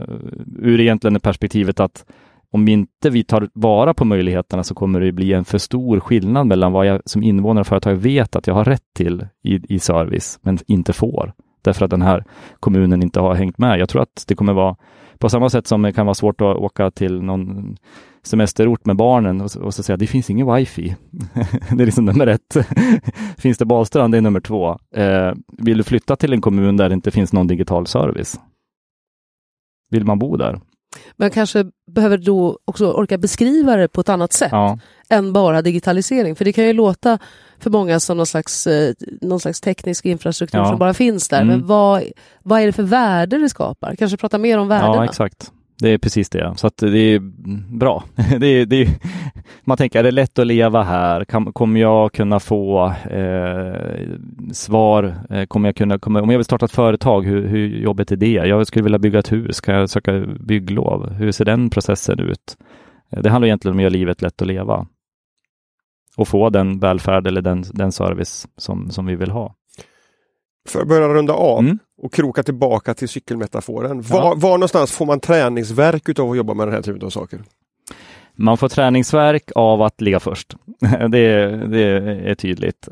ur egentligen perspektivet att om inte vi tar vara på möjligheterna så kommer det bli en för stor skillnad mellan vad jag som invånare och företag vet att jag har rätt till i, i service, men inte får. Därför att den här kommunen inte har hängt med. Jag tror att det kommer vara på samma sätt som det kan vara svårt att åka till någon semesterort med barnen och, och så säga det finns ingen wifi. det är liksom nummer ett. finns det badstrand? Det är nummer två. Eh, vill du flytta till en kommun där det inte finns någon digital service? Vill man bo där? Men kanske behöver då också orka beskriva det på ett annat sätt ja. än bara digitalisering. För det kan ju låta för många som någon slags, eh, någon slags teknisk infrastruktur ja. som bara finns där. Mm. Men vad, vad är det för värde det skapar? Kanske prata mer om värdena? Ja, exakt. Det är precis det. Så att det är bra. Det är, det är, man tänker, är det lätt att leva här? Kan, kommer jag kunna få eh, svar? Eh, kommer jag kunna, kommer, om jag vill starta ett företag, hur, hur jobbigt är det? Jag skulle vilja bygga ett hus. Kan jag söka bygglov? Hur ser den processen ut? Eh, det handlar egentligen om att göra livet lätt att leva och få den välfärd eller den, den service som, som vi vill ha. För att börja runda av mm. och kroka tillbaka till cykelmetaforen. Ja. Var, var någonstans får man träningsverk utav att jobba med den här typen av saker? Man får träningsverk av att ligga först. det, det är tydligt.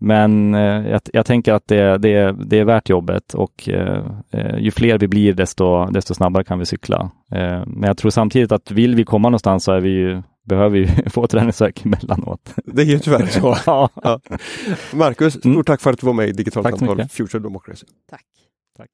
Men eh, jag, jag, tänker att det, det, det, är värt jobbet och eh, eh, ju fler vi blir desto, desto snabbare kan vi cykla. men jag tror samtidigt att vill vi komma någonstans så är vi ju behöver ju få träningsverk emellanåt. Det är ju tyvärr så. ja. ja. Marcus, stort mm. tack för att du var med i Digitalt samtal Future Democracy. Tack. tack.